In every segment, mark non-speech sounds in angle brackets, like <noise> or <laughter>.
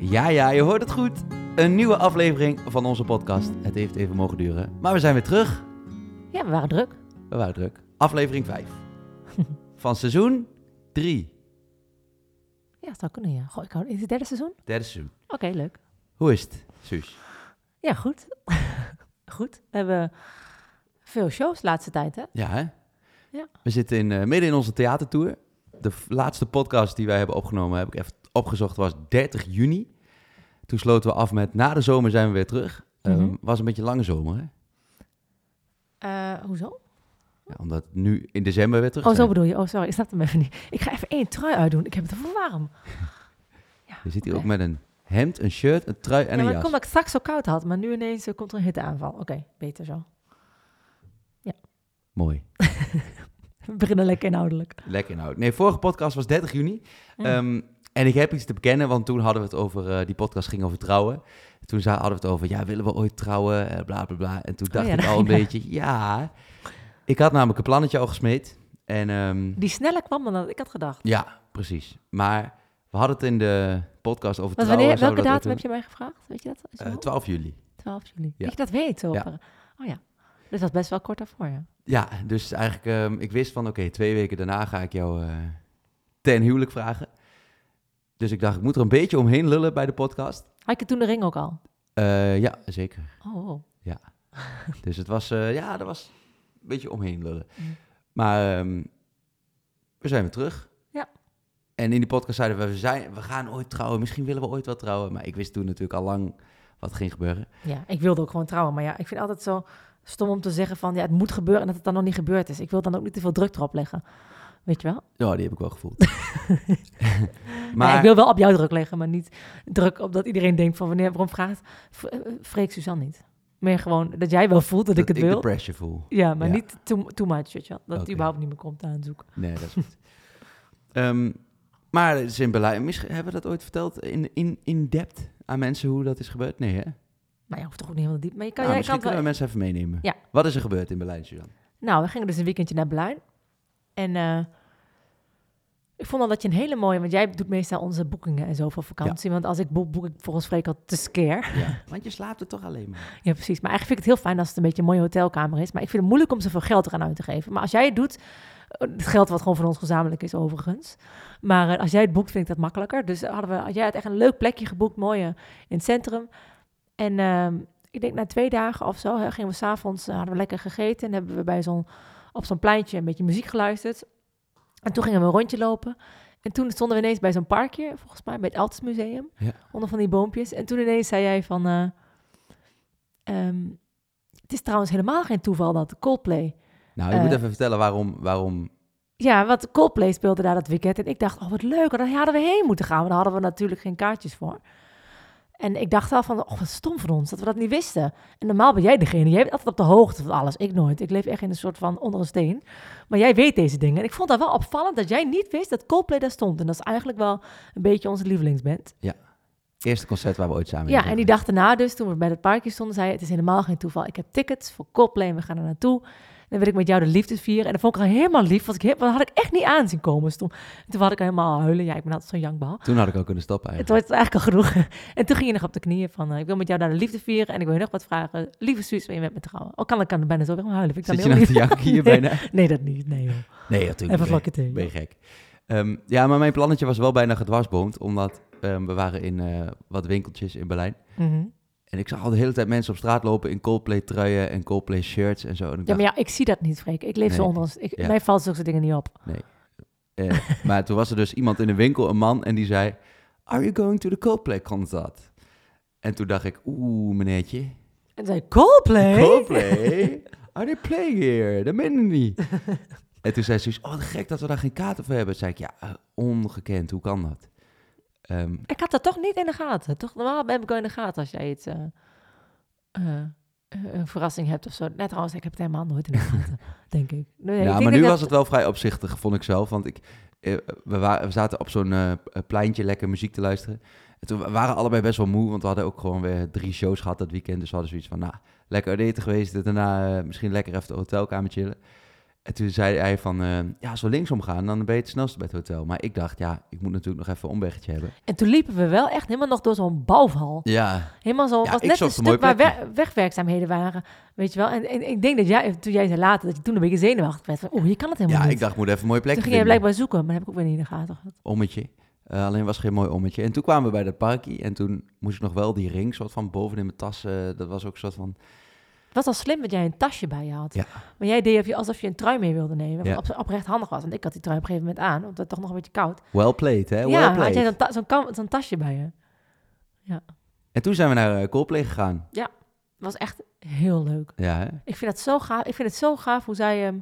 Ja, ja, je hoort het goed. Een nieuwe aflevering van onze podcast. Het heeft even mogen duren, maar we zijn weer terug. Ja, we waren druk. We waren druk. Aflevering 5 <laughs> van seizoen 3. Ja, dat zou kunnen, ja. Goh, ik hou... Is het derde seizoen? Derde seizoen. Oké, leuk. Hoe is het, Suus? Ja, goed. <laughs> goed. We hebben veel shows de laatste tijd, hè? Ja, hè? Ja. We zitten in, eh, midden in onze theatertour. De laatste podcast die wij hebben opgenomen, heb ik even opgezocht, was 30 juni. Toen sloten we af met na de zomer zijn we weer terug. Mhm. was een beetje een lange zomer, hè? Eh, hoezo? Ja, omdat nu in december weer terug Oh, zo bedoel je. Oh, sorry. Ik snap hem even niet. Ik ga even één trui uitdoen. Ik heb het ervoor warm. <laughs> Je zit hier ook met een hemd, een shirt, een trui en ja, een jas. komt dat ik straks zo koud had, maar nu ineens eh, komt er een hitteaanval. Oké, beter zo. Mooi. <laughs> We beginnen lekker inhoudelijk. Lekker inhoud. Nee, vorige podcast was 30 juni. Mm. Ehm, en ik heb iets te bekennen, want toen hadden we het over, eh, die podcast ging over trouwen. Toen hadden we het over, ja, willen we ooit trouwen, eh, bla bla bla. En toen Oh dacht ja, ik al een beetje, ja. Ik had namelijk een plannetje al gesmeed. En ehm, Die sneller kwam dan dat ik had gedacht. ja, precies. Maar we hadden het in de podcast over Want trouwen. wanneer, welke we dat datum heb je mij gevraagd? Weet je dat? Is doen. het Eh, wel? 12 juli. 12 juli. Ja. Dat je dat weet. Ja. per- Oh ja. Dus dat best wel kort daarvoor, ja. Ja, dus eigenlijk, ehm, ik wist van, oké, twee weken daarna ga ik jou ten huwelijk vragen. Dus ik dacht, ik moet er een beetje omheen lullen bij de podcast. Had je toen de ring ook al? Eh, ja, zeker. Oh, oh. <laughs> Dus het was, eh, ja, dat was een beetje omheen lullen. Mm. Maar ehm, we zijn weer terug. Ja. En in die podcast zeiden we, we, zijn, we gaan ooit trouwen. Misschien willen we ooit wel trouwen. Maar ik wist toen natuurlijk al lang wat ging gebeuren. Ja, ik wilde ook gewoon trouwen. Maar ja, ik vind het altijd zo stom om te zeggen van... ja, het moet gebeuren en dat het dan nog niet gebeurd is. Ik wil dan ook niet te veel druk erop leggen. Weet je wel? Ja, die heb ik wel gevoeld. <laughs> Maar ik wil wel op jou druk leggen, maar niet druk op dat iedereen denkt van... wanneer, waarom vraagt V- eh, Freek Suzanne niet? Meer gewoon dat jij wel voelt dat, ik het de wil. pressure voel. Ja, maar Ja. niet too, too much, weet je wel. Dat het Oké. überhaupt niet meer komt aanzoeken. Nee, dat is goed. Ehm, maar het is in Berlijn. Misschien hebben we dat ooit verteld in, in, in depth aan mensen hoe dat is gebeurd? Nee, hè? Maar je hoeft toch ook niet helemaal diep. Maar je kan, Nou, jij misschien kan kunnen we wel... mensen even meenemen. Ja. Wat is er gebeurd in Berlijn, Suzanne? Nou, we gingen dus een weekendje naar Berlijn. En eh, ik vond al dat je een hele mooie... Want jij doet meestal onze boekingen en zo voor vakantie. Want als ik boek, boek ik volgens Freek al te scare. Ja. <laughs> Want je slaapt er toch alleen maar. Ja, precies. Maar eigenlijk vind ik het heel fijn als het een beetje een mooie hotelkamer is. Maar ik vind het moeilijk om zoveel geld eraan uit te geven. Maar als jij het doet, eh, het geld wat gewoon van ons gezamenlijk is overigens. Maar eh, als jij het boekt, vind ik dat makkelijker. Dus hadden we, had jij had echt een leuk plekje geboekt, mooi eh, in het centrum. En ehm, ik denk na twee dagen of zo hè, gingen we s'avonds, uh, hadden we lekker gegeten. En hebben we bij zo'n, op zo'n pleintje een beetje muziek geluisterd. En toen gingen we een rondje lopen. En toen stonden we ineens bij zo'n parkje, volgens mij bij het Altes Museum. Ja. Onder van die boompjes. En toen ineens zei jij van... eh, ehm, het is trouwens helemaal geen toeval dat Coldplay... Nou, je Eh. moet even vertellen waarom, waarom Ja, want Coldplay speelde daar dat weekend. En ik dacht, oh wat leuk, daar hadden we heen moeten gaan. Maar daar hadden we natuurlijk geen kaartjes voor. En ik dacht al van, oh wat stom van ons dat we dat niet wisten. En normaal ben jij degene, jij bent altijd op de hoogte van alles. Ik nooit. Ik leef echt in een soort van onder een steen. Maar jij weet deze dingen. En ik vond dat wel opvallend dat jij niet wist dat Coldplay daar stond. En dat is eigenlijk wel een beetje onze lievelingsband. eerste concert waar we ooit samen Ja, en die dag daarna dus, toen we bij het parkje stonden, zei je, het is helemaal geen toeval. Ik heb tickets voor Coldplay en we gaan er naartoe. Dan wil ik met jou de liefde vieren. En dat vond ik al helemaal lief, want ik, dat had ik echt niet aanzien komen. Toen, toen had ik al helemaal huilen. Ja, ik ben altijd zo'n jankbal. Toen had ik al kunnen stoppen Het eigenlijk. wordt eigenlijk al genoeg. <laughs> En toen ging je nog op de knieën van, eh, ik wil met jou naar de liefde vieren en ik wil je nog wat vragen. Lieve Suus, wil je met me trouwen? Oh, kan ik kan bijna zo weer gaan huilen. Vind ik Zit je nou te janken hier <laughs> nee, bijna? Nee, dat niet. Nee, joh. Nee, natuurlijk Even vlakke thee. Ben je gek. Ehm, ja, maar mijn plannetje was wel bijna gedwarsboomd, omdat ehm, we waren in eh, wat winkeltjes in Berlijn. Mhm. En ik zag al de hele tijd mensen op straat lopen in Coldplay truien en Coldplay shirts en zo. En ik Ja, dacht, maar ja, ik zie dat niet, Freek. Ik leef zo Nee. onder ons. Ik, Ja. Mij valt zulke dingen niet op. eh, <laughs> maar toen was er dus iemand in de winkel, een man, en die zei... Are you going to the Coldplay concert? En toen dacht ik, oeh, meneertje. En zei Coldplay? Coldplay? <laughs> Are they playing here? Dat meen ik niet. <laughs> en toen zei ze, oh, gek dat we daar geen kaarten voor hebben. Toen zei ik, ja, ongekend, hoe kan dat? Ehm, Ik had dat toch niet in de gaten. Toch normaal heb ik wel in de gaten als jij iets, eh, eh, eh, een verrassing hebt of zo. Net trouwens, ik heb het helemaal nooit in de gaten, <laughs> denk ik. Nee, ja, maar nu was dat- het wel vrij opzichtig, vond ik zelf. Want ik, we, wa- we zaten op zo'n pleintje lekker muziek te luisteren. En toen we waren allebei best wel moe, want we hadden ook gewoon weer drie shows gehad dat weekend. Dus we hadden zoiets van, nou, lekker uit eten geweest. Daarna misschien lekker even de hotelkamer chillen. En toen zei hij van, eh, ja, we linksom gaan, dan ben je het snelste bij het hotel. Maar ik dacht, ja, ik moet natuurlijk nog even een omweggetje hebben. En toen liepen we wel echt helemaal nog door zo'n bouwval. Ja, Helemaal zo, Ja, was net een stuk waar we- wegwerkzaamheden waren. Weet je wel? En, en ik denk dat jij, toen jij zei later, dat je toen een beetje zenuwachtig werd. Van, oeh, hier kan het helemaal ja niet. ik dacht, ik moet even een mooie plek toen ging vinden. blijkbaar zoeken, maar dat heb ik ook weer niet in de gaten gehad. Ommetje. Eh, alleen was geen mooi ommetje. En toen kwamen we bij dat parkie. En toen moest ik nog wel die ring soort van boven in mijn tas. eh, dat was ook een soort van... Was al slim dat jij een tasje bij je had. Ja. Maar jij deed alsof je een trui mee wilde nemen. Ja. Op, oprecht handig was. Want ik had die trui op een gegeven moment aan. Want het toch nog een beetje koud. Well played, hè? Well ja, played. had jij zo'n ta- zo'n kam- zo'n tasje bij je. En toen zijn we naar uh, Coldplay gegaan. Het was echt heel leuk. Ja, hè? Ik vind het zo gaaf. Ik vind het zo gaaf hoe zij... ehm,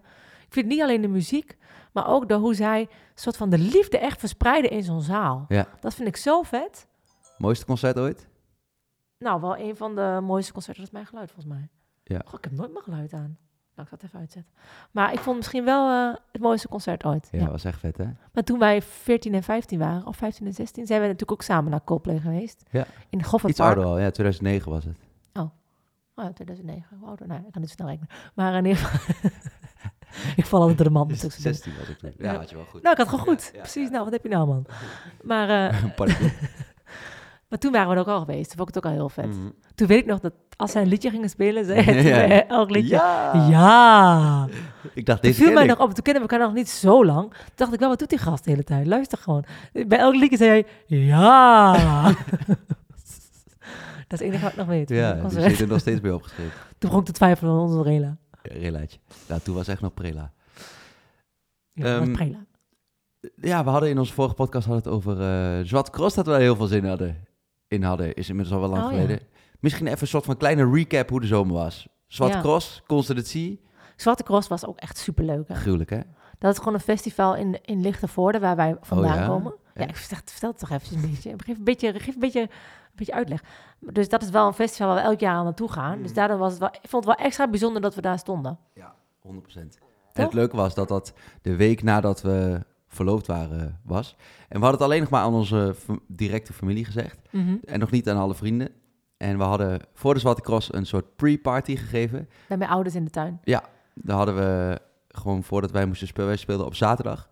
ik vind niet alleen de muziek, maar ook de, hoe zij een soort van de liefde echt verspreiden in zo'n zaal. Ja. Dat vind ik zo vet. Mooiste concert ooit? Nou, wel een van de mooiste concerten. Dat is mijn geluid volgens mij. Ja. Goh, ik heb nooit mijn geluid aan. Nou, ik zal het even uitzetten. Maar ik vond misschien wel eh, het mooiste concert ooit. Ja, Ja. was echt vet, hè? Maar toen wij 14 en 15 waren, of 15 en 16, zijn we natuurlijk ook samen naar Coldplay geweest. Ja. In Goffert Iets ouder al, ja, 2009 was het. Oh, ja, 2009. Hoe ouder? Nee, ik kan niet snel rekenen. Maar in ieder geval... <laughs> ik val altijd door de man. natuurlijk. 16 was ik toen. Ja, had je wel goed. Nou, ik had gewoon goed. Ja, Precies. Nou, wat heb je nou, man? Maar, eh. <laughs> <laughs> maar toen waren we er ook al geweest. Toen vond ik het ook al heel vet. Mhm. Toen weet ik nog dat als zij een liedje gingen spelen, zei <laughs> hij Ja. toen bij elk liedje... Ja! Ja! Ik dacht, Toen deze viel ken mij ik. nog op. Toen kennen we elkaar nog niet zo lang. Toen dacht ik wel, wat doet die gast de hele tijd? Luister gewoon. Bij elk liedje zei hij, ja! <laughs> Dat is het enige wat ik nog weet. Ja, die concert. zit er nog steeds bij opgeschreven. <laughs> Toen begon ik te twijfelen aan onze Rela. Relaatje. Ja, toen was echt nog prela. Ja, Ehm, Prela. Ja, we hadden in onze vorige podcast hadden het over eh Zwarte Cross, dat we daar heel veel zin hadden, in hadden. Is inmiddels al wel lang Oh, ja. geleden. Misschien even een soort van kleine recap hoe de zomer was. Zwarte Ja. Cross, Constant Sea. Zwarte Cross was ook echt superleuk. Hè? Gruwelijk, hè? Dat is gewoon een festival in, in Lichtenvoorde, waar wij vandaan Oh ja? komen. Ja, Ja. ik vertel, vertel het toch even een beetje. Geef een beetje, geef een beetje, een beetje uitleg. Dus dat is wel een festival waar we elk jaar aan naartoe gaan. Mm. Dus daardoor was het wel, ik vond het wel extra bijzonder dat we daar stonden. 100%. En het leuke was dat dat de week nadat we verloofd waren was. En we hadden het alleen nog maar aan onze directe familie gezegd. En nog niet aan alle vrienden. En we hadden voor de Zwarte Cross een soort pre-party gegeven. Bij mijn ouders in de tuin. Daar hadden we gewoon voordat wij moesten spelen. Wij speelden op zaterdag.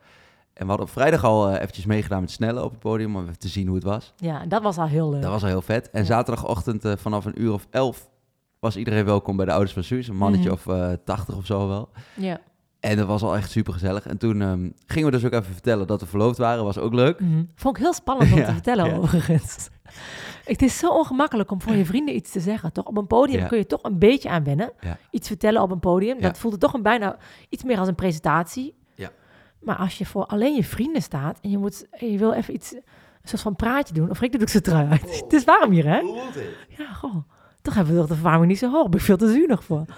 En we hadden op vrijdag al eh, eventjes meegedaan met snellen op het podium. Om even te zien hoe het was. Ja, en dat was al heel leuk. Dat was al heel vet. En Ja. zaterdagochtend eh, vanaf een uur of elf was iedereen welkom bij de ouders van Suus. Een mannetje Mhm. of eh, tachtig of zo wel. Ja. En dat was al echt super gezellig. En toen ehm, gingen we dus ook even vertellen dat we verloofd waren. Was ook leuk. Mhm. Vond ik heel spannend om <laughs> Ja, te vertellen, ja. overigens. Het is zo ongemakkelijk om voor je vrienden iets te zeggen. Toch? Op een podium Ja. kun je toch een beetje aan wennen. Iets vertellen op een podium. Dat voelde toch een bijna iets meer als een presentatie. Ja. Maar als je voor alleen je vrienden staat en je, moet, je wil even iets, een soort van praatje doen. Of ik doe ik ze trui uit. Oh. <laughs> Het is warm hier, hè? Ja, goh. Toch hebben we toch de verwarming niet zo hoog. Ik ben veel te zuinig voor. <laughs>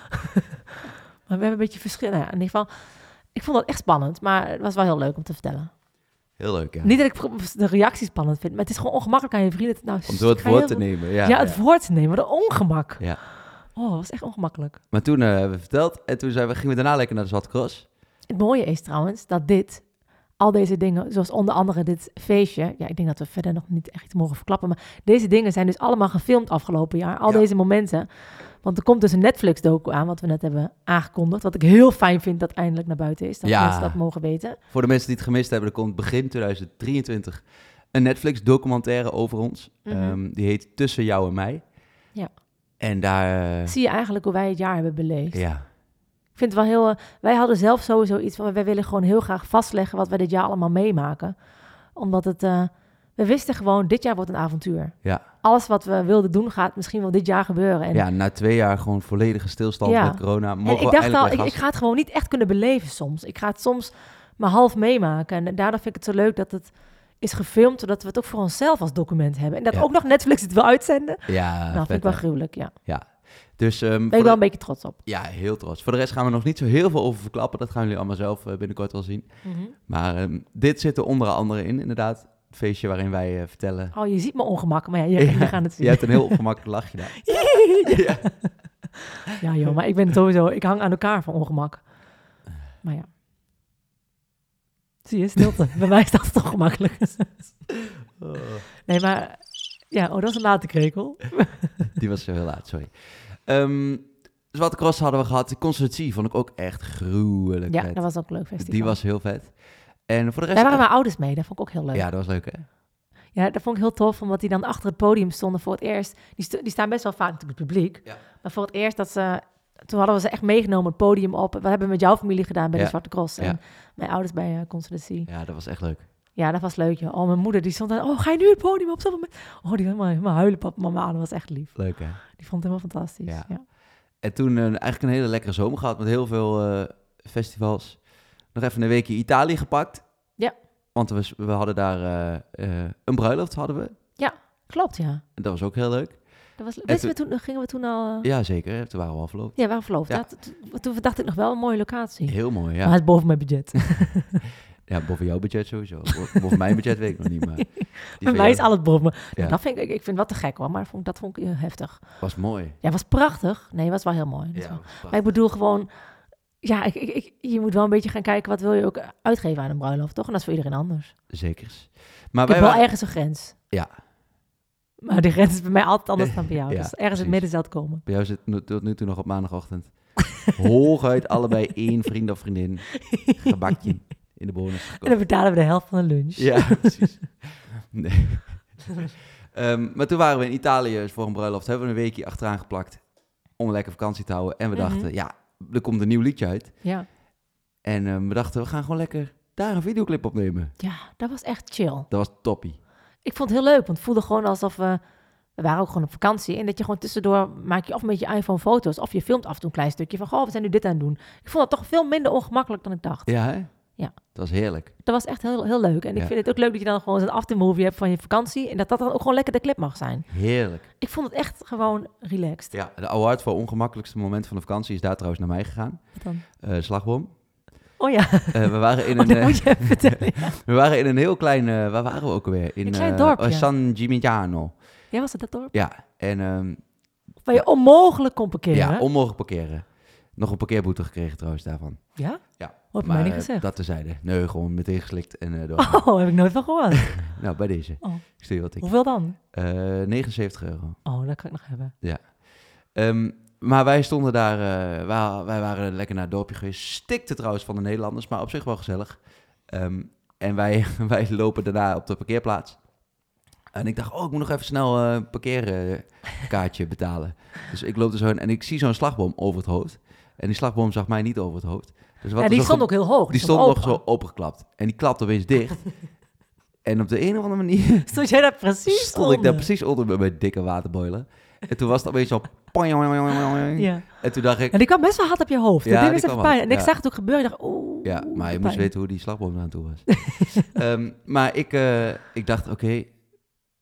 maar we hebben een beetje verschil. Nou ja, in ieder geval, ik vond dat echt spannend. Maar het was wel heel leuk om te vertellen. Heel leuk, ja. Niet dat ik de reactie spannend vind, maar het is gewoon ongemakkelijk aan je vrienden. Nou, Om door het woord te nemen. Ja, Ja, het woord te nemen, de ongemak. Ja. Oh, dat was echt ongemakkelijk. Maar toen eh, hebben we verteld. En toen zijn we, gingen we daarna lekker naar de Zwarte Cross. Het mooie is trouwens dat dit, al deze dingen, zoals onder andere dit feestje, ja, ik denk dat we verder nog niet echt mogen verklappen, maar deze dingen zijn dus allemaal gefilmd afgelopen jaar. Al Ja. deze momenten. Want er komt dus een Netflix-docu aan, wat we net hebben aangekondigd. Wat ik heel fijn vind dat eindelijk naar buiten is. Dat Ja. mensen dat mogen weten. Voor de mensen die het gemist hebben, er komt begin 2023 een Netflix documentaire over ons. Mhm. Ehm, die heet Tussen jou en mij. Ja. En daar... eh, Zie je eigenlijk hoe wij het jaar hebben beleefd. ja, Ik vind het wel heel... eh, wij hadden zelf sowieso iets van... Wij willen gewoon heel graag vastleggen wat wij dit jaar allemaal meemaken. Omdat het... eh, we wisten gewoon, dit jaar wordt een avontuur. Ja. Alles wat we wilden doen gaat misschien wel dit jaar gebeuren. En, ja, na twee jaar gewoon volledige stilstand Ja. met corona. Mogen en ik dacht al, ik, ik ga het gewoon niet echt kunnen beleven soms. Ik ga het soms maar half meemaken. En daardoor vind ik het zo leuk dat het is gefilmd... zodat we het ook voor onszelf als document hebben. En dat Ja. ook nog Netflix het wil uitzenden. Ja, nou, vind ik wel gruwelijk, ja. Dus ehm, Ben ik wel de- een beetje trots op. ja, heel trots. Voor de rest gaan we nog niet zo heel veel over verklappen. Dat gaan jullie allemaal zelf eh, binnenkort wel zien. Maar ehm, dit zit er onder andere in, inderdaad. Feestje waarin wij eh, vertellen. Oh, je ziet me ongemak, maar ja, <laughs> je, gaat het zien. Je hebt een heel ongemakkelijk lachje daar. <laughs> ja. <laughs> Ja, joh, maar ik ben sowieso, ik hang aan elkaar van ongemak. Maar ja. Zie je, stilte. Bij mij is dat toch gemakkelijk. Nee, maar, ja, oh, dat is een late krekel. Die was heel laat, sorry. Ehm, Zwarte Cross hadden we gehad. De Constantie vond ik ook echt gruwelijk Ja, vet. dat was ook een leuk festival. Die was heel vet. En voor de Daar rest... waren mijn ouders mee, dat vond ik ook heel leuk. ja, Ja. dat was leuk, hè? dat vond ik heel tof, omdat die dan achter het podium stonden voor het eerst. Die, die staan best wel vaak natuurlijk het publiek. Ja. Maar voor het eerst dat ze... Toen hadden we ze echt meegenomen het podium op. Wat hebben we met jouw familie gedaan bij Ja. de Zwarte Cross? Ja. En mijn ouders bij uh. Ja, dat was echt leuk. Ja, dat was leuk, joh. Oh, mijn moeder die stond daar... Oh, ga je nu het podium op? Zoveel mensen- Oh, die helemaal, helemaal huilen, papa, mama. Dat was echt lief. Leuk, hè? Die vond het helemaal fantastisch. Ja. Ja. En toen eh, eigenlijk een hele lekkere zomer gehad met heel veel eh, festivals. Nog even een weekje Italië gepakt. Ja. Want we, we hadden daar eh, eh, een bruiloft, hadden we. Klopt, ja. En dat was ook heel leuk. Dat was, wisten we toen, gingen we toen al... Ja, Ja, zeker. Toen waren we al verloofd. ja we waren verloofd. Ja. Ja. toen, dacht ik nog wel een mooie locatie. Heel mooi, Maar ja. het is boven mijn budget. <laughs> Ja, boven jouw budget sowieso. Bo- boven mijn budget weet ik nog niet, maar... <laughs> Bij mij is alles boven. Ja. Dat vind ik, ik vind wat te gek hoor, maar dat vond, dat vond ik eh, heftig. was mooi. Ja, was prachtig. Nee, was wel heel mooi. Ja, wel- Maar ik bedoel gewoon, ja, ik, je moet wel een beetje gaan kijken wat wil je ook uitgeven aan een bruiloft, toch? En dat is voor iedereen anders. Zekers. Maar ik wij heb wel waren... ergens een grens. Ja. Maar die grens is bij mij altijd anders dan bij <laughs> jou. Ja, dus ergens precies. het midden zal het komen. Bij jou zit tot nu toe nog op maandagochtend. <laughs> Hooguit allebei één vriend of vriendin. Gebakje in de bonus En gekocht. dan betalen we de helft van de lunch. Ja, <laughs> precies. Nee. Ehm, maar toen waren we in Italië voor een bruiloft. Hebben we een weekje achteraan geplakt om lekker vakantie te houden. En we Mhm. dachten, ja, er komt een nieuw liedje uit. Ja. En ehm, we dachten, we gaan gewoon lekker daar een videoclip opnemen. ja, dat was echt chill. Dat was toppie. Ik vond het heel leuk, want het voelde gewoon alsof we... We waren ook gewoon op vakantie. En dat je gewoon tussendoor maak je of met je iPhone foto's... of je filmt af en toe een klein stukje van... Goh, we zijn nu dit aan het doen. Ik vond het toch veel minder ongemakkelijk dan ik dacht. Ja, hè? Ja. Dat was heerlijk. Dat was echt heel, heel leuk. En ik vind het ook leuk dat je dan gewoon zo'n aftermovie hebt van je vakantie. En dat dat dan ook gewoon lekker de clip mag zijn. Heerlijk. Ik vond het echt gewoon relaxed. Ja, de award voor ongemakkelijkste moment van de vakantie is daar trouwens naar mij gegaan. Wat dan? Eh, slagboom. Oh ja, Eh, we, waren <laughs> in oh, een, dat eh, moet je vertellen. Ja. <laughs> we waren in een heel klein... eh, waar waren we ook alweer? In Een klein dorpje. San Gimignano. ja, was het dat dorp? Ja, en ehm, Waar je onmogelijk kon parkeren. Ja? onmogelijk parkeren. Nog een parkeerboete gekregen trouwens daarvan. ja? Ja, Wat heb maar mij niet eh, gezegd. dat tezijde. Nee, gewoon meteen geslikt en eh door. <laughs> Oh, heb ik nooit van gehoord. <laughs> Nou, bij deze. Oh. Ik stuur wat ik. Hoeveel dan? Eh 79 euro. Oh, dat kan ik nog hebben. Ehm, maar wij stonden daar, eh, wij, wij waren lekker naar het dorpje geweest. Stikte trouwens van de Nederlanders, maar op zich wel gezellig. Ehm, en wij, <laughs> wij lopen daarna op de parkeerplaats. En ik dacht, oh, ik moet nog even snel eh, een parkeerkaartje betalen. Dus ik loop er zo in en ik zie zo'n slagboom over het hoofd. En die slagboom zag mij niet over het hoofd. Dus wat Ja, die stond ook heel hoog. die stond nog zo opengeklapt. En die klapte opeens dicht. <laughs> en op de een of andere manier <laughs> Stond jij daar precies stond ik daar onder? precies onder met mijn dikke waterboilen. En toen was het opeens zo... Ja. En toen dacht ik... En die kwam best wel hard op je hoofd. Ja, die kwam pijn. En ik ja. zag het ook gebeuren. Ik dacht, oeh. Ja, maar je pijn. moest weten hoe die slagboom eraan toe was. <laughs> Ehm, maar ik, eh, ik dacht, oké,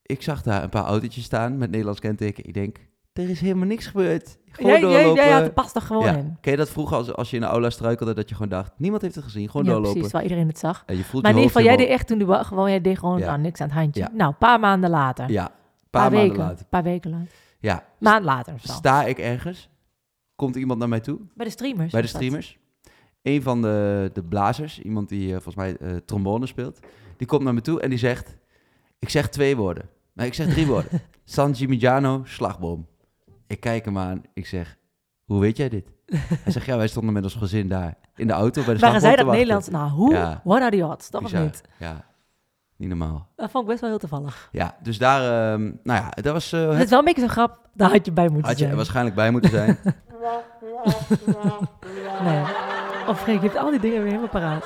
ik zag daar een paar autootjes staan met Nederlands kenteken. Ik denk, er is helemaal niks gebeurd. Gewoon Jij, jij, doorlopen. jij had de pas er gewoon ja. in. Ken je dat vroeger als, als je in de aula struikelde, dat je gewoon dacht, niemand heeft het gezien, gewoon ja, doorlopen. precies, waar iedereen het zag. En je voelt Maar in ieder geval, jij deed echt toen, wa- gewoon, jij deed gewoon Ja. nou, niks aan het handje. Nou, een paar maanden later. Ja, een paar, paar, maanden weken. later. paar weken later. Ja, Maand later. zo. sta ik ergens, komt iemand naar mij toe, Bij de streamers. bij de dat. streamers. Een van de, de blazers, iemand die eh, volgens mij eh, trombone speelt, die komt naar me toe en die zegt, ik zeg twee woorden. Nee, ik zeg drie woorden. <laughs> San Gimignano, slagboom. Ik kijk hem aan, ik zeg, hoe weet jij dit? Hij zegt, ja, wij stonden met ons gezin daar in de auto bij de Waren zij dat. Nederlands? Nou, hoe? Ja. What are the odds? Of Bizar. niet? Ja, niet normaal. Dat vond ik best wel heel toevallig. Ja, dus daar, ehm, nou ja, dat was... eh, Het is wel een beetje zo'n grap. Daar had je bij moeten had je zijn. waarschijnlijk bij moeten zijn. <laughs> Nee. Of Freek, je hebt al die dingen weer helemaal paraat.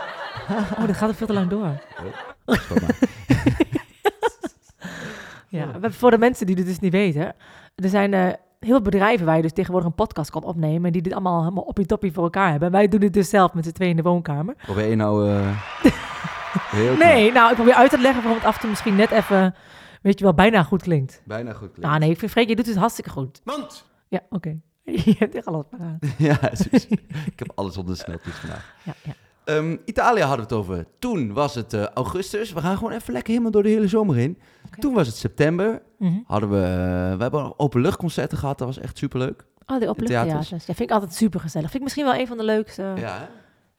Oh, dat gaat er veel te lang door. Maar. <laughs> Ja, maar voor de mensen die dit dus niet weten. Er zijn eh, heel veel bedrijven waar je dus tegenwoordig een podcast kan opnemen. Die dit allemaal helemaal op je toppie voor elkaar hebben. En wij doen dit dus zelf met z'n tweeën in de woonkamer. Probeer je nou... eh, <laughs> heel knap. Nee, nou, ik probeer uit te leggen waarom het af en toe misschien net even, weet je wel, bijna goed klinkt. Bijna goed klinkt. Nou nee, ik vind Freek, je doet het hartstikke goed. Mand! Ja, oké. <laughs> Je hebt echt alles paraat. ja, precies. ik heb alles onder de sneltoets vandaag. Ja, ja. Ehm, Italië hadden we het over. Toen was het eh, augustus. We gaan gewoon even lekker helemaal door de hele zomer heen. Oké. Toen was het september. Mhm. Hadden we, eh, we hebben openluchtconcerten gehad. Dat was echt superleuk. Oh, de theaters. openluchttheaters. Ja, vind ik altijd super gezellig. Vind ik misschien wel een van de leukste Ja, hè?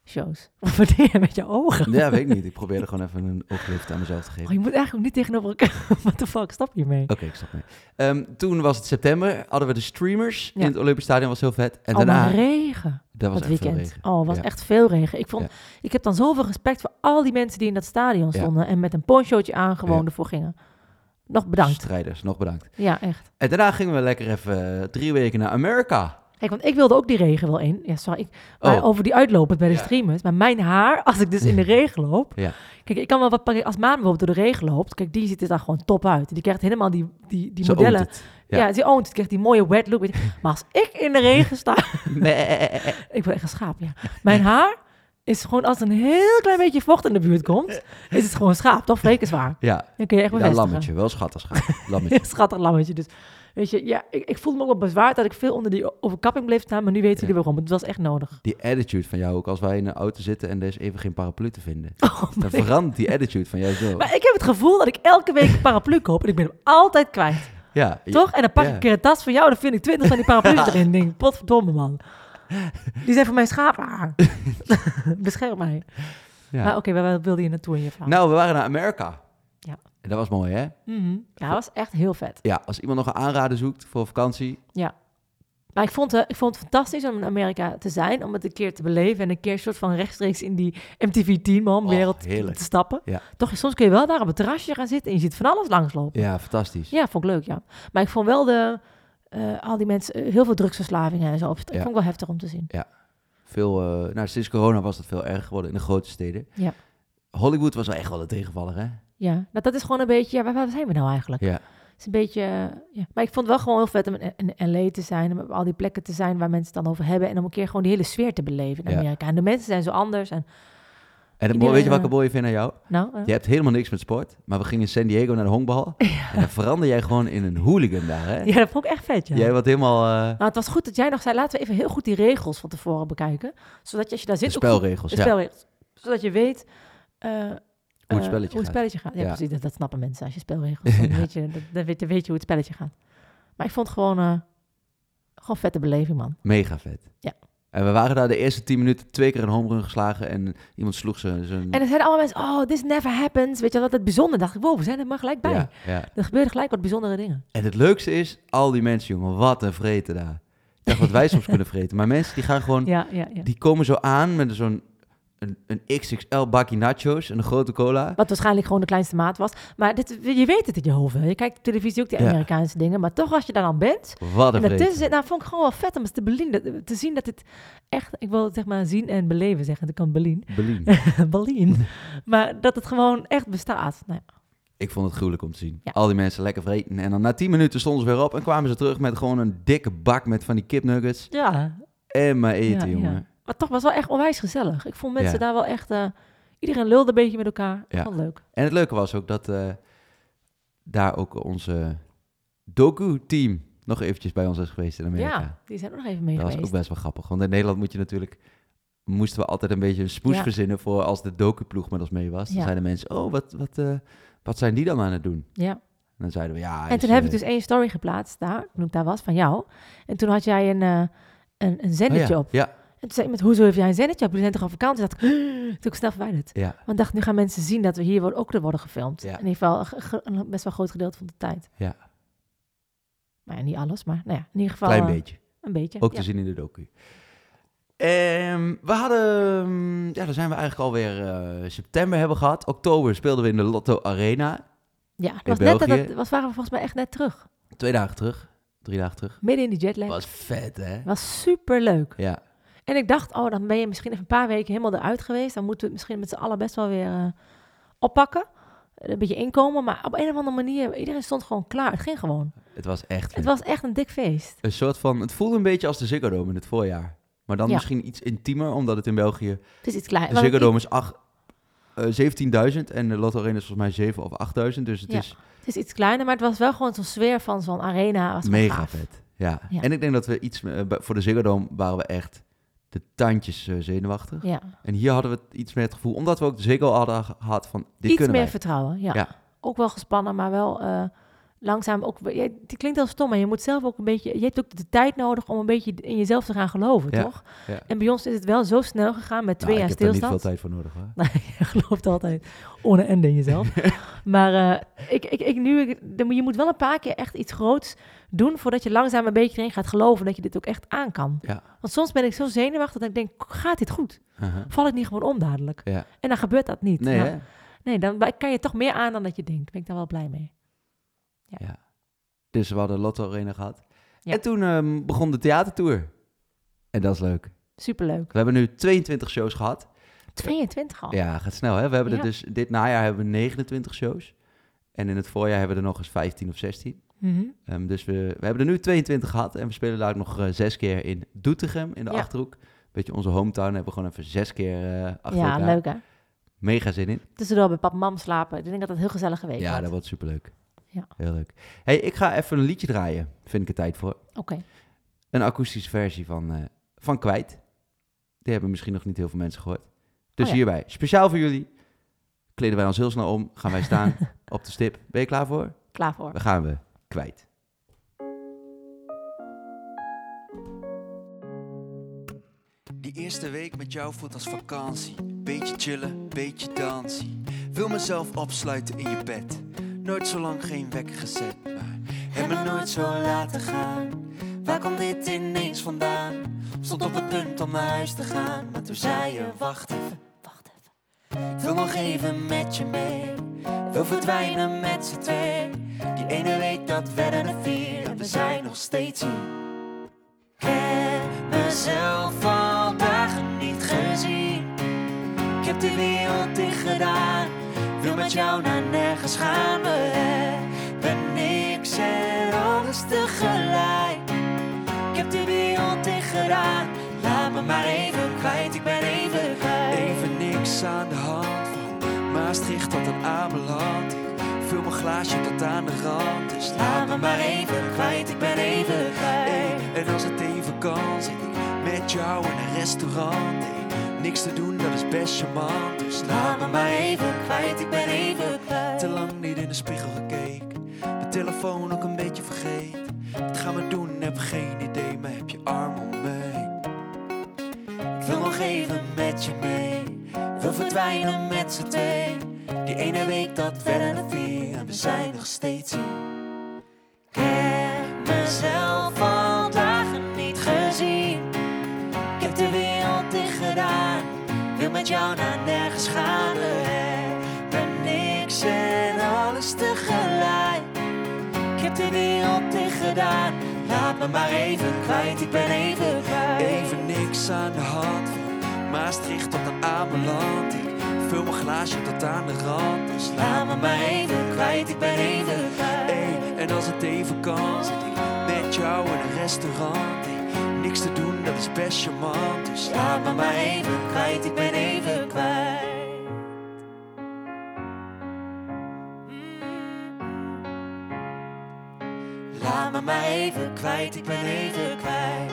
Shows. <laughs> Wat deed je met je ogen? Ja, weet ik niet. Ik probeerde gewoon even een ooglift aan mezelf te geven. Oh, je moet eigenlijk ook niet tegenover elkaar. <laughs> What the fuck, stap je mee? Oké, ik snap mee. Ehm, toen was het september, hadden we de streamers Ja. in het Olympisch Stadion, was heel vet. En oh, daarna, regen. dat was dat echt veel weekend. regen. Oh, was Ja. echt veel regen. Ik, vond, Ja. ik heb dan zoveel respect voor al die mensen die in dat stadion stonden en met een ponchootje aan gewoon ervoor gingen. Nog bedankt. Strijders, nog bedankt. Ja, echt. En daarna gingen we lekker even drie weken naar Amerika. Kijk, want ik wilde ook die regen wel in. Ja, sorry. Ik, maar Oh. over die uitlopen bij de Ja. streamers. Maar mijn haar, <laughs> als ik dus in de regen loop. Ja. Kijk, ik kan wel wat pakken. Als Maan bijvoorbeeld door de regen loopt. Kijk, die ziet er dan gewoon top uit. Die krijgt helemaal die, die, die Zo modellen. Ja, Ja. die oont het. Die krijgt die mooie wet look. <laughs> Maar als ik in de regen sta. Nee. <laughs> ik ben echt een schaap, ja. Mijn haar is gewoon als een heel klein beetje vocht in de buurt komt. Is het gewoon schaap, toch? Vrekenswaar. Ja, Dan kun je echt ja bevestigen. lammetje. Wel schattig schaap. Lammetje. Schattig lammetje. Dus weet je, ja, ik, ik voelde me ook wel bezwaard dat ik veel onder die overkapping bleef staan. Maar nu weten jullie waarom. Het was echt nodig. Die attitude van jou, ook als wij in een auto zitten en er is even geen paraplu te vinden. <laughs> Oh, Dan verandert die attitude van jou zo. maar ik heb het gevoel dat ik elke week een paraplu koop. En ik ben hem altijd kwijt. Ja, Toch? En dan pak ik Ja. een keer een tas van jou. Dan vind ik twintig van die paraplu's <laughs> erin. En denk, potverdomme man. Die zijn voor mijn schaaphaar. <laughs> Bescherm mij. ja. Maar oké, waar waar wilde je naartoe in je verhaal? Nou, we waren naar Amerika. Ja. En dat was mooi, hè? Mhm. Ja, dat was echt heel vet. Ja, als iemand nog een aanrader zoekt voor vakantie. Maar ik vond, ik vond het fantastisch om in Amerika te zijn, om het een keer te beleven en een keer soort van rechtstreeks in die MTV Teen Oh, wereld te stappen. Ja. Toch, soms kun je wel daar op het terrasje gaan zitten en je ziet van alles langslopen. Ja, fantastisch. Ja, vond ik leuk, ja. Maar ik vond wel de, eh, al die mensen, eh, heel veel drugsverslavingen en zo. Ik Ja. vond ik wel heftig om te zien. Veel, eh, nou, sinds corona was het veel erger geworden in de grote steden. Ja. Hollywood was wel echt wel een tegenvaller, hè? Ja, nou, dat is gewoon een beetje, ja, waar, waar zijn we nou eigenlijk? Ja. Het is een beetje, eh, ja. Maar ik vond het wel gewoon heel vet om in, in LA te zijn, om op al die plekken te zijn waar mensen het dan over hebben en om een keer gewoon die hele sfeer te beleven in Ja. Amerika. En de mensen zijn zo anders en, En Iedereen, weet je wat ik eh, er mooi vind aan jou? nou... eh, Je hebt helemaal niks met sport. Maar we gingen in San Diego naar de honkbal. <laughs> En dan verander jij gewoon in een hooligan daar, hè? Ja, dat vond ik echt vet, ja. Jij wat helemaal... eh, Nou, het was goed dat jij nog zei, laten we even heel goed die regels van tevoren bekijken. Zodat je als je daar de zit... ook goed- spelregels, de ja. spelregels. Zodat je weet... Hoe het eh, spelletje hoe het gaat. spelletje gaat. Ja, precies. Dat, dat snappen mensen als je spelregels... <laughs> Dan, Ja. weet je, dat- dan, weet, dan weet je hoe het spelletje gaat. Maar ik vond het gewoon... eh, gewoon vette beleving, man. Mega vet. Ja. En we waren daar de eerste tien minuten twee keer een home run geslagen. En iemand sloeg zijn... zijn En er zeiden allemaal mensen... Oh, this never happens. Weet je wat het bijzonder? dacht ik, wow, we zijn er maar gelijk bij. ja, ja. Er gebeuren gelijk wat bijzondere dingen. En het leukste is, al die mensen, jongen, wat een vreten daar. Ik dacht wat wij <laughs> soms kunnen vreten. Maar mensen die gaan gewoon... Ja, ja, ja. Die komen zo aan met zo'n een, een XXL bakje nachos en een grote cola. Wat waarschijnlijk gewoon de kleinste maat was. Maar dit, je weet het in je hoofd. Je kijkt op televisie ook die Ja. Amerikaanse dingen. Maar toch, als je daar dan bent... Wat een En daartussen vreten. zit, nou, vond ik gewoon wel vet om eens te, belien, te zien dat het echt, ik wil het zeg maar zien en beleven zeggen, dat kan belien, Belien. <laughs> belien, maar dat het gewoon echt bestaat. Nou, ja. Ik vond het gruwelijk om te zien. Ja. Al die mensen lekker vreten. En dan na 10 minuten stonden ze weer op en kwamen ze terug met gewoon een dikke bak met van die kipnuggets. ja, En maar eten, jongen. Maar toch was wel echt onwijs gezellig. Ik vond mensen Ja. daar wel echt, eh, iedereen lulde een beetje met elkaar. Ja. vond leuk. En het leuke was ook dat eh, daar ook onze doku-team nog eventjes bij ons is geweest in Amerika. Ja, die zijn er nog even mee dat was ook best wel grappig. Want in Nederland moet je natuurlijk... Moesten we altijd een beetje een smoes Ja. verzinnen voor als de docu-ploeg met ons mee was. Dan Ja. zeiden mensen, oh, wat, wat, eh, wat zijn die dan aan het doen? Ja. En dan zeiden we, ja... En is, toen heb ik dus één story geplaatst daar, toen ik daar was, van jou. En toen had jij een, eh, een, een oh zendetje ja, op. Ja, En toen zei iemand, hoezo heb jij een zendetje op? We zijn toch op vakantie? Toen dacht ik, toen ik snel verwijderd. ja, Want ik dacht, nu gaan mensen zien dat we hier worden- ook worden gefilmd. Ja. In ieder geval een, best wel groot gedeelte van de tijd. ja. Maar ja, niet alles, maar nou ja, in ieder geval Klein eh, beetje. een beetje. Ook te zien in de docu. Ehm, we hadden, mm, ja, dan zijn we eigenlijk alweer eh september hebben gehad. Oktober speelden we in de Lotto Arena. Ja, dat was net, dat, dat was, waren we volgens mij echt net terug. Twee dagen terug, drie dagen terug. Midden in die jetlag. Was vet, hè? was super leuk. Ja, En ik dacht, oh, dan ben je misschien even een paar weken helemaal eruit geweest. Dan moeten we het misschien met z'n allen best wel weer eh, oppakken. Een beetje inkomen. Maar op een of andere manier, iedereen stond gewoon klaar. Het ging gewoon. het was echt Het was echt een dik feest. een soort van, het voelde een beetje als de Ziggo Dome in het voorjaar. Maar dan Ja. misschien iets intiemer, omdat het in België, Het is iets klein. de Ziggo Dome is acht- eh, 17.000 en de Lotto Arena is volgens mij 7 of 8.000. Dus het Ja. is Het is iets kleiner, maar het was wel gewoon zo'n sfeer van zo'n arena. Was mega gaaf. vet. Ja. Ja. en ik denk dat we iets, eh, voor de Ziggo Dome waren we echt de tandjes eh, zenuwachtig. Ja. En hier hadden we iets meer het gevoel, omdat we ook de Ziggo hadden gehad van, dit Iets kunnen meer wij. vertrouwen, ja. Ja. Ook wel gespannen, maar wel... eh, langzaam ook... Het klinkt heel stom, maar je moet zelf ook een beetje... Je hebt ook de tijd nodig om een beetje in jezelf te gaan geloven, Ja, toch? ja. En bij ons is het wel zo snel gegaan met twee Nou, jaar ik heb er niet stilstand. veel tijd voor nodig hoor. Nee, <laughs> je gelooft altijd ohne ende in jezelf. <laughs> maar eh, ik, ik, ik, nu, ik, je moet wel een paar keer echt iets groots doen... voordat je langzaam een beetje erin gaat geloven dat je dit ook echt aan kan. Ja. Want soms ben ik zo zenuwachtig dat ik denk, gaat dit goed? Uh-huh. Val ik niet gewoon om dadelijk? En dan gebeurt dat niet. Nee, Nou, nee, dan kan je toch meer aan dan dat je denkt. Ben ik daar wel blij mee. Dus we hadden Lotto Arena gehad. Ja. En toen ehm, begon de theatertour. En dat is leuk. Superleuk. We hebben nu 22 shows gehad. 22 al. Ja, gaat snel hè. We hebben Ja. er dus, dit najaar hebben we 29 shows. En in het voorjaar hebben we er nog eens 15 of 16. Mhm. Ehm, dus we, we hebben er nu 22 gehad. En we spelen daar ook nog eh, zes keer in Doetinchem, in de Ja. Achterhoek. Beetje onze hometown. Hebben we gewoon even zes keer eh achter Ja, elkaar. leuk hè? Mega zin in. Tussendoor bij pap mam slapen. Ik denk dat een heel gezellige week ja, wordt. dat wordt superleuk. Ja. Heel leuk. hey, ik ga even een liedje draaien. Vind ik er tijd voor. Oké. Een akoestische versie van, eh, van Kwijt. Die hebben misschien nog niet heel veel mensen gehoord. Dus Oh ja. hierbij, speciaal voor jullie, kleden wij ons heel snel om. Gaan wij staan <laughs> op de stip. Ben je klaar voor? Klaar voor. Dan gaan we Kwijt. Die eerste week met jou voelt als vakantie. Beetje chillen, beetje dansen. Wil mezelf opsluiten in je bed. Nooit zo lang geen wekker gezet, maar heb me nooit zo laten gaan. Waar kwam dit ineens vandaan? Stond op het punt om naar huis te gaan, maar toen zei je: Wacht even, Wacht even. ik wil nog even met je mee. Wil verdwijnen met z'n twee. Die ene week dat werden er vier, en we zijn nog steeds hier. Met jou naar nergens gaan. We hebben niks en alles tegelijk. Ik heb de wereld dicht gedaan. Laat me maar even kwijt, ik ben even kwijt. Even niks aan de hand van Maastricht tot een Ameland. Ik vul mijn glaasje tot aan de rand. Dus laat me maar even kwijt, ik ben even kwijt. En als het even kan, zit ik met jou in een restaurant. Niks te doen, dat is best charmant. Dus laat me maar even kwijt, ik ben even kwijt. Te lang niet in de spiegel gekeken. De telefoon ook een beetje vergeten. Wat gaan we doen? Heb geen idee, maar heb je arm om heen. Ik wil nog even met je mee. Wil verdwijnen met z'n twee. Die ene week dat werden er vier. En we zijn nog steeds hier. Heb mezelf jou naar nergens gaan. We hebben niks en alles tegelijk. Ik heb de wereld dicht gedaan. Laat me maar even kwijt, ik ben even kwijt. Even niks aan de hand van Maastricht tot aan Ameland. Ik vul mijn glaasje tot aan de rand. Dus laat me maar even kwijt, ik ben even kwijt. Hey, en als het even kan, zit ik met jou in een restaurant. Niks te doen, dat is best charmant. Dus laat me maar even kwijt, ik ben even kwijt. Laat me maar even kwijt, ik ben even kwijt.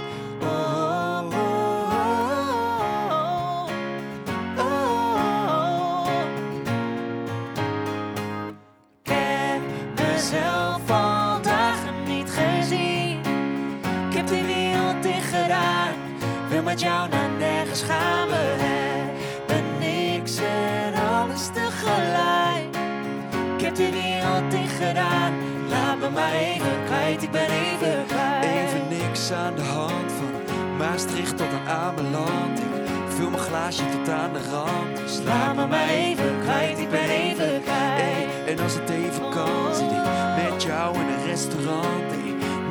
Met jou naar nergens gaan. We hebben niks en alles tegelijk. Ik heb de wereld dicht gedaan. Laat me maar even kwijt, ik ben even kwijt. Even niks aan de hand van Maastricht tot aan Ameland. Ik vul mijn glaasje tot aan de rand. Dus laat me maar even kwijt, ik ben even kwijt. Hey, en als het even kan, zit ik met jou in een restaurant.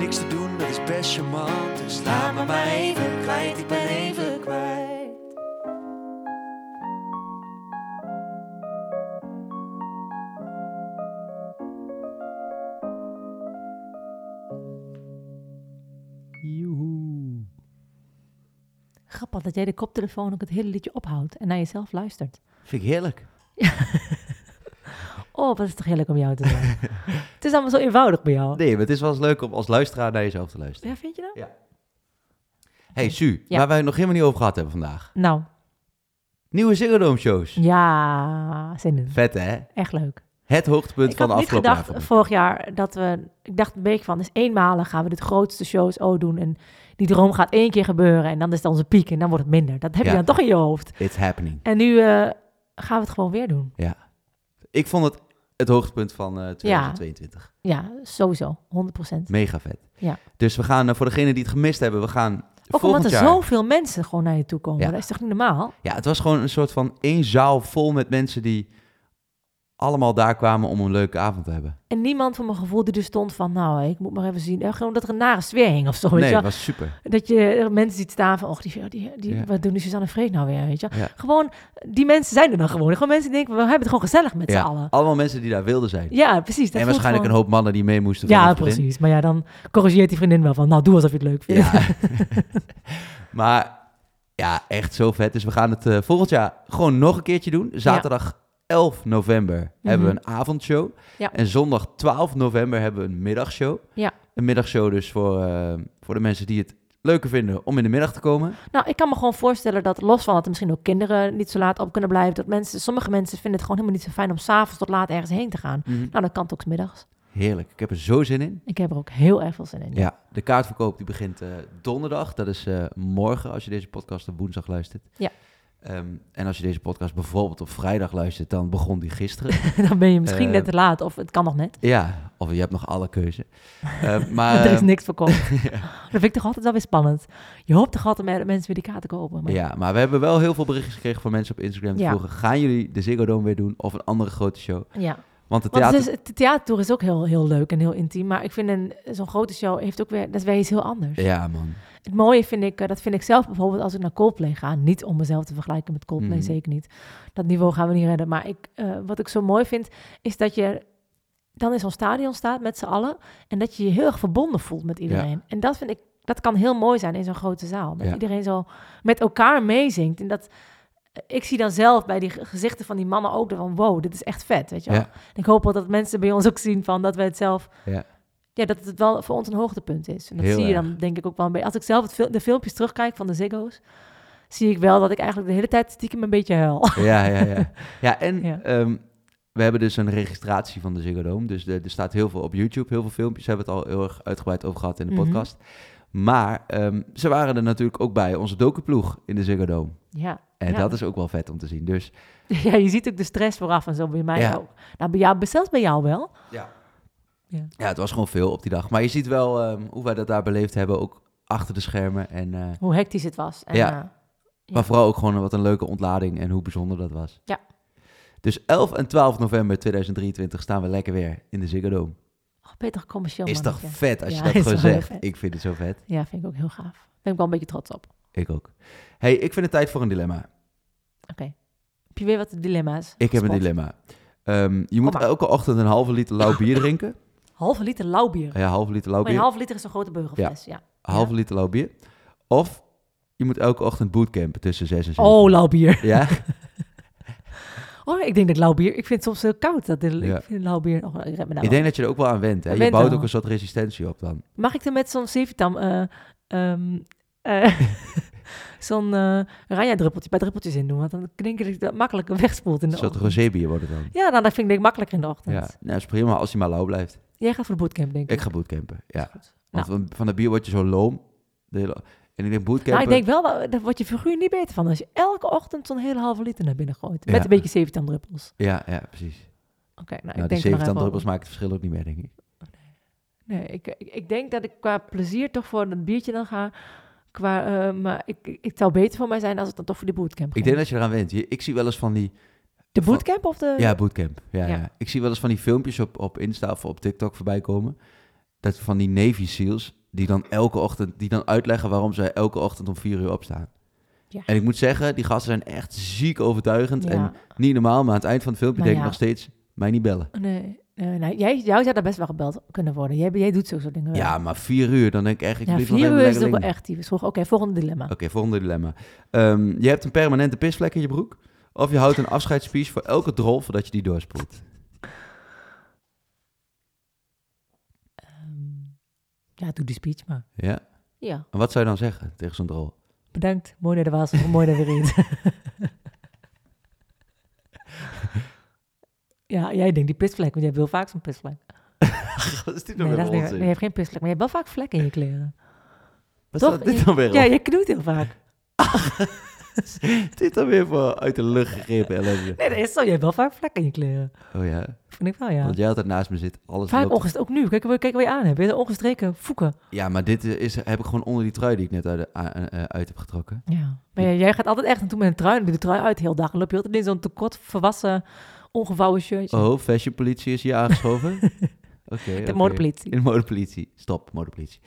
Niks te doen, dat is best charmant. Dus laat me maar even kwijt, ik ben even kwijt. Joehoe. Grappig dat jij de koptelefoon ook het hele liedje ophoudt en naar jezelf luistert. Vind ik heerlijk. <laughs> Oh, wat is het toch heerlijk om jou te zijn. <laughs> het is allemaal zo eenvoudig bij jou. Nee, maar het is wel eens leuk om als luisteraar naar jezelf te luisteren. Ja, vind je dat? hey, Su, Ja. waar wij het nog helemaal niet over gehad hebben vandaag. Nou, Nieuwe Ziggo shows. ja, zin in. Vet, hè? Echt leuk. Het hoogtepunt ik van de had afgelopen jaar. gedacht vond ik. vorig jaar dat we... Ik dacht een beetje van, dus eenmalig gaan we dit grootste shows ook doen. En die droom gaat één keer gebeuren. En dan is het onze piek en dan wordt het minder. Dat heb Ja. je dan toch in je hoofd. It's happening. En nu eh, gaan we het gewoon weer doen. Ik vond het het hoogtepunt van eh 2022. Ja, sowieso. 100%. Mega vet. Ja. Dus we gaan, eh, voor degenen die het gemist hebben, we gaan Ook omdat er jaar... zoveel mensen gewoon naar je toe komen. Ja. Dat is toch niet normaal? Ja, het was gewoon een soort van één zaal vol met mensen die allemaal daar kwamen om een leuke avond te hebben. En niemand van mijn gevoel die er stond van... Nou, ik moet maar even zien. Gewoon dat er een nare sfeer hing of zo. Nee, wel. was super. Dat je mensen ziet staan van... Och, die, die, die, Ja. wat doen die Suzanne Freek nou weer, weet je. Ja. Gewoon, die mensen zijn er dan gewoon. Gewoon mensen die denken, we hebben het gewoon gezellig met Ja, z'n allen. allemaal mensen die daar wilden zijn. Ja, precies. dat en waarschijnlijk gewoon- een hoop mannen die mee moesten Ja, precies. Maar ja, dan corrigeert die vriendin wel van... Nou, doe alsof je het leuk vindt. Ja. <laughs> maar ja, echt zo vet. Dus we gaan het eh, volgend jaar gewoon nog een keertje doen. Zaterdag 11 november hebben we een avondshow. Mhm. Ja. En zondag 12 november hebben we een middagshow. Ja. Een middagshow dus voor, eh, voor de mensen die het leuker vinden om in de middag te komen. Nou, ik kan me gewoon voorstellen dat los van dat er misschien ook kinderen niet zo laat op kunnen blijven, dat mensen, sommige mensen vinden het gewoon helemaal niet zo fijn om s'avonds tot laat ergens heen te gaan. Nou, dan kan het ook middags. Heerlijk. Ik heb er zo zin in. Ik heb er ook heel erg veel zin in. Ja, de kaartverkoop die begint eh, donderdag. Dat is eh, morgen als je deze podcast op woensdag luistert. Ja. Ehm, en als je deze podcast bijvoorbeeld op vrijdag luistert, dan begon die gisteren. <laughs> dan ben je misschien net te laat, of het kan nog net. ja, of je hebt nog alle keuze. Eh, <laughs> maar er is ehm, niks verkocht. <laughs> Dat vind ik toch altijd wel weer spannend. Je hoopt toch altijd met mensen weer die kaarten kopen. Maar ja, maar we hebben wel heel veel berichtjes gekregen van mensen op Instagram. Die Ja. vroegen, gaan jullie de Ziggo Dome weer doen of een andere grote show? ja. Want de theater... is, de theatertour is ook heel, heel leuk en heel intiem. Maar ik vind een, zo'n grote show heeft ook weer, dat is weer iets heel anders. Ja, man. Het mooie vind ik, eh, dat vind ik zelf bijvoorbeeld als ik naar Coldplay ga. Niet om mezelf te vergelijken met Coldplay, Mhm. zeker niet. Dat niveau gaan we niet redden. Maar ik, eh, wat ik zo mooi vind, is dat je dan in zo'n stadion staat met z'n allen. En dat je je heel erg verbonden voelt met iedereen. En dat vind ik, dat kan heel mooi zijn in zo'n grote zaal. Dat Ja. iedereen zo met elkaar meezingt. En dat, ik zie dan zelf bij die ge- gezichten van die mannen ook van wow, dit is echt vet, weet je wel. Ja. Ik hoop wel dat mensen bij ons ook zien van dat we het zelf... Ja. Ja, dat het wel voor ons een hoogtepunt is. En dat Heel zie je erg. dan denk ik ook wel een beetje. Als ik zelf het fil- de filmpjes terugkijk van de Ziggo's, zie ik wel dat ik eigenlijk de hele tijd stiekem een beetje huil. Ja, ja, ja. <laughs> Ja, en Ja. ehm, we hebben dus een registratie van de Ziggo Dome. Dus er, staat heel veel op YouTube, heel veel filmpjes. Hebben we het al heel erg uitgebreid over gehad in de Mhm. podcast. Maar ehm, ze waren er natuurlijk ook bij, onze dokuploeg in de Ziggo Dome. Ja. En ja. dat is ook wel vet om te zien. Dus <laughs> ja, je ziet ook de stress vooraf en zo bij mij Ja. ook. Nou, bij jou, zelfs bij jou wel. ja. Ja. ja, het was gewoon veel op die dag. Maar je ziet wel ehm, hoe wij dat daar beleefd hebben, ook achter de schermen. En, eh, Hoe hectisch het was. En, Ja. eh, Ja. Maar vooral ook gewoon wat een leuke ontlading en hoe bijzonder dat was. Ja. Dus 11 en 12 november 2023 staan we lekker weer in de Ziggo Dome. oh, commercieel Is toch vet als je Ja, dat gewoon zegt. Ik vind het zo vet. Ja, vind ik ook heel gaaf. Daar ben ik wel een beetje trots op. Ik ook. hey, ik vind het tijd voor een dilemma. Oké. Heb je weer wat dilemma's? Ik heb een dilemma. Ehm, je moet elke ochtend een halve liter lauw bier <laughs> drinken. Halve liter lauw bier. Ja, halve liter lauw Maar een bier. halve liter is een grote burgerfles, ja. Halve liter lauw bier. Of je moet elke ochtend bootcampen tussen 6 en 7. Oh, lauw bier. Ja? <laughs> Oh, ik denk dat lauw bier... Ik vind het soms heel koud. Dat, Ja. Ik vind lauw bier... Oh, ik nou ik denk dat je er ook wel aan went. Hè? Je bouwt ook een soort resistentie op dan. Mag ik er met zo'n Sevitam... eh ehm eh, <laughs> zo'n eh Ranja-druppeltje, bij druppeltjes in doen? Want dan denk ik dat makkelijker <laughs> wegspoelt in Een de soort ochtend. rosébier wordt het dan. Ja, nou, dat vind ik denk makkelijker in de ochtend. Ja, nou, dat is prima als hij maar lauw blijft. Jij gaat voor de bootcamp, denk ik. Ik ga bootcampen, ja. Want Nou. van, van de bier word je zo loom. De hele, en ik denk bootcampen... Nou, ik denk wel, dat, daar wordt je figuur niet beter van als je elke ochtend zo'n hele halve liter naar binnen gooit. Met een beetje Sevitam druppels. Ja, ja, precies. Oké, nou, nou, ik denk er nog 70 even druppels over. maken het verschil ook niet meer, denk ik. Nee, ik, ik, ik denk dat ik qua plezier toch voor een biertje dan ga. Qua, eh, maar ik, ik, het zou beter voor mij zijn als ik dan toch voor die bootcamp. Ik denk dat je eraan went. Je- Ik zie wel eens van die... De bootcamp of de... Ja, bootcamp. Ja, Ja. ja. Ik zie wel eens van die filmpjes op, op Insta of op TikTok voorbij komen. Dat van die Navy SEALs, die dan elke ochtend, die dan uitleggen waarom zij elke ochtend om vier uur opstaan. Ja. En ik moet zeggen, die gasten zijn echt ziek overtuigend. En niet normaal, maar aan het eind van het filmpje Nou denk ik nog steeds, mij niet bellen. Nee, nee. Jij, jou zou daar best wel gebeld kunnen worden. Jij, jij doet zulke dingen wel. Ja, maar vier uur, dan denk ik echt, ik Ja, vier uur is ook wel echt. Vroeg, Oké, volgende dilemma. Oké, volgende dilemma. Ehm, je hebt een permanente pisvlek in je broek. Of je houdt een afscheidsspeech voor elke drol voordat je die doorspoelt. Ehm, ja, doe die speech maar. Ja? Ja, En wat zou je dan zeggen tegen zo'n drol? bedankt. Mooi naar de was, mooi naar weer in. ja, jij denkt die pisvlek, want jij hebt heel vaak zo'n pisvlek. Wat is dit Nee, nou dat is weer niet, onzin? nee, je hebt geen pisvlek, maar je hebt wel vaak vlekken in je kleren. Wat toch? staat dit dan weer Ja, je knoeit heel vaak. <laughs> Dit dan weer voor uit de lucht gegrepen ellende. Nee, dat is zo. Je hebt wel vaak vlekken in je kleren. Oh ja, Vind ik wel, ja. want jij altijd naast me zit. Alles Vaak loopt- ook nu. Kijk, kijk wat je aan hebt. Je ongestreken voeken. Ja, maar dit is, heb ik gewoon onder die trui die ik net uit, de- a- eh, uit heb getrokken. Ja. Maar jij- jij gaat altijd echt naartoe met een trui. En doe de trui uit heel dag. En loop je altijd in zo'n tekort verwassen, ongevouwen shirtje. Oh, fashionpolitie is hier aangeschoven? <laughs> Oké. de oké. modepolitie. In de modepolitie. Stop, modepolitie.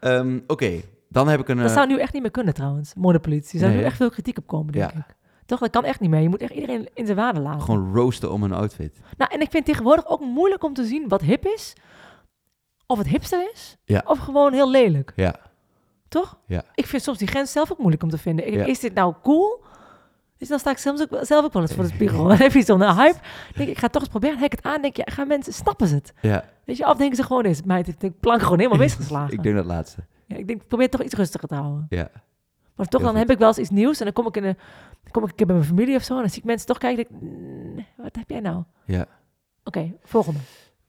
Ehm, Oké, dan heb ik een... Dat eh, zou nu echt niet meer kunnen trouwens, modepolitie. Er zou Nee, nu echt veel kritiek op komen, denk Ja. ik. Toch, dat kan echt niet meer. Je moet echt iedereen in zijn waarde laten. gewoon roosten om een outfit. Nou, en ik vind tegenwoordig ook moeilijk om te zien wat hip is. Of het hipster is. Ja. Of gewoon heel lelijk. Ja, Toch? Ja. Ik vind soms die grens zelf ook moeilijk om te vinden. Ik- Ja. Is dit nou cool? Dus dan sta ik zelfs ook, zelf ook wel eens voor de <laughs> spiegel. Dan heb je zo'n hype. Denk ik, ga toch eens proberen. Ik het aan. Denk je, gaan mensen, snappen ze het? ja. Weet je, of denken ze gewoon eens, meid, ik denk plank gewoon helemaal <laughs> misgeslagen. ik denk dat laatste. Ja, ik denk, ik probeer het toch iets rustiger te houden. Ja. Maar toch, Heel dan goed. heb ik wel eens iets nieuws. En dan kom ik, in een, dan kom ik een keer bij mijn familie of zo. En dan zie ik mensen toch kijken. Denk, "Mm, wat heb jij nou? Ja. Oké, volgende.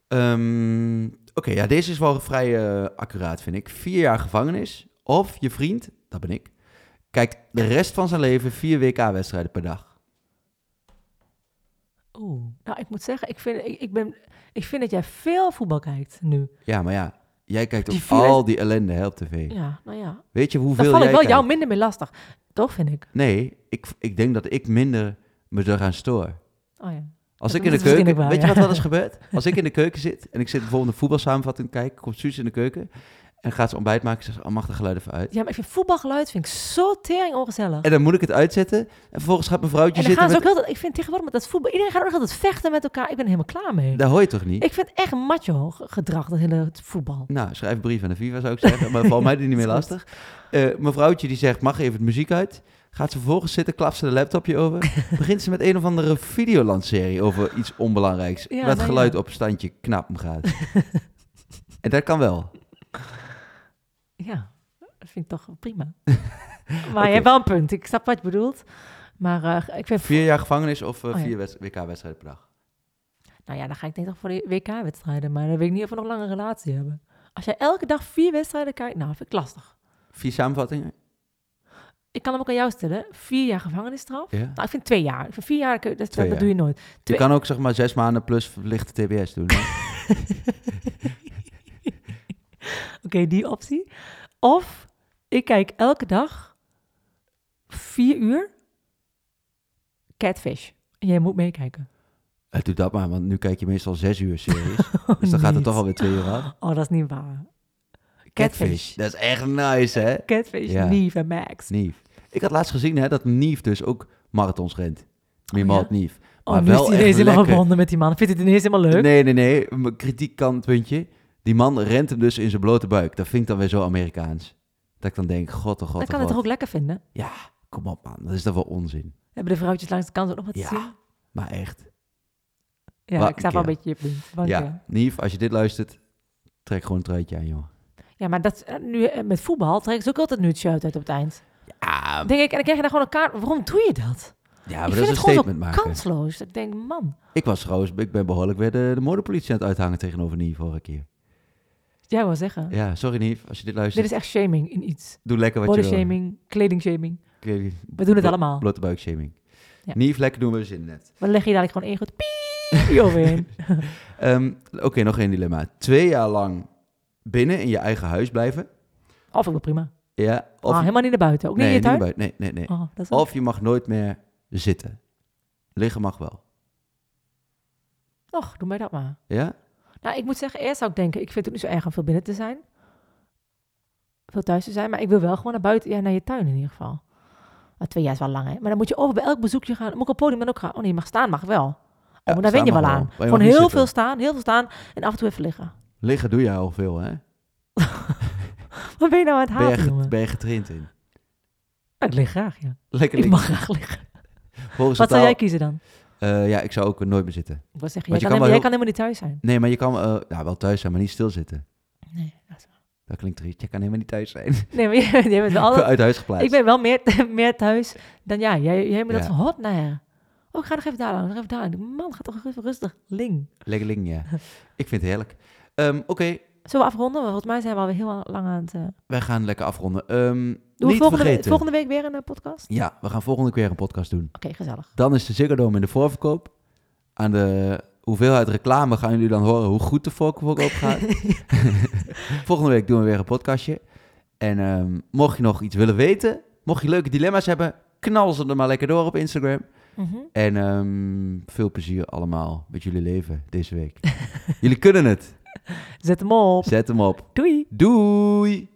Ehm, Oké, ja, deze is wel vrij eh, accuraat, vind ik. Vier jaar gevangenis. Of je vriend, dat ben ik, kijkt de rest van zijn leven vier WK-wedstrijden per dag. Oeh. Nou, ik moet zeggen, ik vind, ik, ik, ben, ik vind dat jij veel voetbal kijkt nu. Ja, maar ja, jij kijkt Die ook vier al die ellende hè, op tv. Ja, nou ja. Weet je hoeveel val jij ik wel kijkt? jou minder mee lastig. Toch, vind ik. Nee, ik, ik denk dat ik minder me eraan stoor. Oh ja. Als Dat ik in de keuken... weet je wat wel eens gebeurt? Als ik in de keuken zit en ik zit bijvoorbeeld een voetbalsamenvatting te kijken, komt Suus in de keuken en gaat ze ontbijt maken, zegt ze, oh, mag de geluid even uit? Ja, maar ik vind voetbalgeluid vind ik zo tering ongezellig. En dan moet ik het uitzetten en vervolgens gaat mijn vrouwtje En dan zitten gaan ze met... ook altijd, ik vind tegenwoordig met dat voetbal, iedereen gaat ook altijd vechten met elkaar. Ik ben er helemaal klaar mee. Daar hoor je toch niet? Ik vind echt macho ge- gedrag, dat hele voetbal. Nou, schrijf een brief aan de FIFA zou ik zeggen, maar valt mij die niet meer <laughs> lastig. Eh mijn vrouwtje die zegt, mag even het muziek uit? Gaat ze vervolgens zitten, klapt ze de laptopje over. <laughs> begint ze met een of andere videolandserie over iets onbelangrijks. Ja, waar het nou geluid ja. op standje knap gaat. <laughs> en dat kan wel. Ja, dat vind ik toch prima. <laughs> maar je hebt wel een punt. Ik snap wat je bedoelt. Maar eh, ik vind... Vier jaar gevangenis of eh, Oh vier wedst- WK-wedstrijden per dag? Nou ja, dan ga ik denk ik toch voor de WK-wedstrijden. Maar dan weet ik niet of we nog lang een relatie hebben. Als jij elke dag vier wedstrijden kijkt, nou, vind ik lastig. Vier samenvattingen? Ik kan hem ook aan jou stellen. Vier jaar gevangenisstraf. Ja. Nou, ik vind twee jaar. Ik vind vier jaar, dat, dat, Twee dat jaar. doe je nooit. Je kan ook zeg maar zes maanden plus verlichte TBS doen. <laughs> Oké, die optie. Of ik kijk elke dag vier uur Catfish. En jij moet meekijken. Eh, doe dat maar, want nu kijk je meestal zes uur series. <laughs> dus dan gaat het toch alweer twee uur af. Oh, dat is niet waar. Catfish. Dat is echt nice, hè? Catfish, Ja. Neve en Max. Nief. Ik had laatst gezien hè, dat Nief dus ook marathons rent. Oh, Mimalt ja? Nief. Oh, Maar is wel hij echt ineens helemaal verbonden met die man. Vindt hij het ineens helemaal leuk? Nee, nee, nee. Mijn kritiekantpuntje. Die man rent hem dus in zijn blote buik. Dat vind ik dan weer zo Amerikaans. Dat ik dan denk, god, oh god, Dan oh kan het toch ook lekker vinden? Ja, kom op man. Dat is toch wel onzin. Hebben de vrouwtjes langs de kant ook nog wat te Ja, zien? Maar echt. Ja, ik sta wel een beetje je punt. Ja, ja. Nief, als je dit luistert, trek gewoon een truitje aan, joh. ja, maar dat, eh, nu, eh, met voetbal trekken ze ook altijd nu het shirt uit op het eind. Ja, denk ik, en dan krijg je daar gewoon een kaart. Waarom doe je dat? ja maar ik dat vind is het een gewoon statement maken. kansloos. Ik denk, man. Ik was trouwens, ik ben behoorlijk weer de, de modepolitie aan het uithangen tegenover Nief vorige keer. Jij wil zeggen. Ja, sorry Nief, als je dit Dit luistert, is echt shaming in iets. doe lekker wat Body je wil. shaming, kleding shaming. We doen het allemaal. Blote buikshaming. Ja. Nief, lekker doen we zin net. Maar dan leg je dadelijk gewoon één goed piep overheen. <laughs> Ehm, Oké, nog één dilemma. Twee jaar lang binnen in je eigen huis blijven. Of ik wel prima. Ja, of ah, helemaal niet naar buiten. Ook niet nee, in je tuin? naar buiten. Nee, nee, nee. Oh, dat is Of je mag nooit meer zitten. Liggen mag wel. Och, doe mij dat maar. Ja? Nou, ik moet zeggen, eerst zou ik denken, ik vind het niet zo erg om veel binnen te zijn. Veel thuis te zijn, maar ik wil wel gewoon naar buiten, ja, naar je tuin in ieder geval. Maar twee jaar is wel lang, hè. Maar dan moet je over bij elk bezoekje gaan. Moet ik op podium dan ook gaan. Oh nee, je mag staan, mag wel. Oh, Ja, maar daar wen je wel aan. Gewoon heel zitten. veel staan, heel veel staan en af en toe even liggen. Liggen doe je al veel, hè? <laughs> Wat ben je nou aan het jongen? ben je getraind in? Ik lig graag, ja. Lekker Ik liggen. mag graag liggen. Wat zou jij kiezen dan? Eh, ja, ik zou ook nooit meer zitten. Wil zeggen, Want jij je kan, helemaal, wel jij heel- kan helemaal niet thuis zijn. Nee, maar je kan eh, ja, wel thuis zijn, maar niet stilzitten. Nee, dat is waar. Dat klinkt triest. Je kan helemaal niet thuis zijn. <laughs> Nee, maar jij, jij bent wel altijd... Uit huis geplaatst. Ik ben wel meer, <laughs> meer thuis dan jij. Jij, jij moet dat Ja. van hot naar. Oh, ik ga nog even daar lang, nog even daar. Man, gaat toch even rustig. Ling. Lekker ling, ja. <laughs> Ik vind het heerlijk. Ehm, Oké, Zullen we afronden? Want Volgens mij zijn we alweer heel lang aan het... eh, wij gaan lekker afronden. Ehm, Doen we niet volgende, vergeten. volgende week weer een eh, podcast? Ja, we gaan volgende keer een podcast doen. Oké, gezellig. Dan is de Ziggo Dome in de voorverkoop. Aan de hoeveelheid reclame gaan jullie dan horen hoe goed de voorverkoop <laughs> gaat. <laughs> volgende week doen we weer een podcastje. En ehm, mocht je nog iets willen weten, mocht je leuke dilemma's hebben, knal ze er maar lekker door op Instagram. Mhm. En ehm, veel plezier allemaal met jullie leven deze week. <laughs> jullie kunnen het. Zet hem op. Zet hem op. Doei. Doei!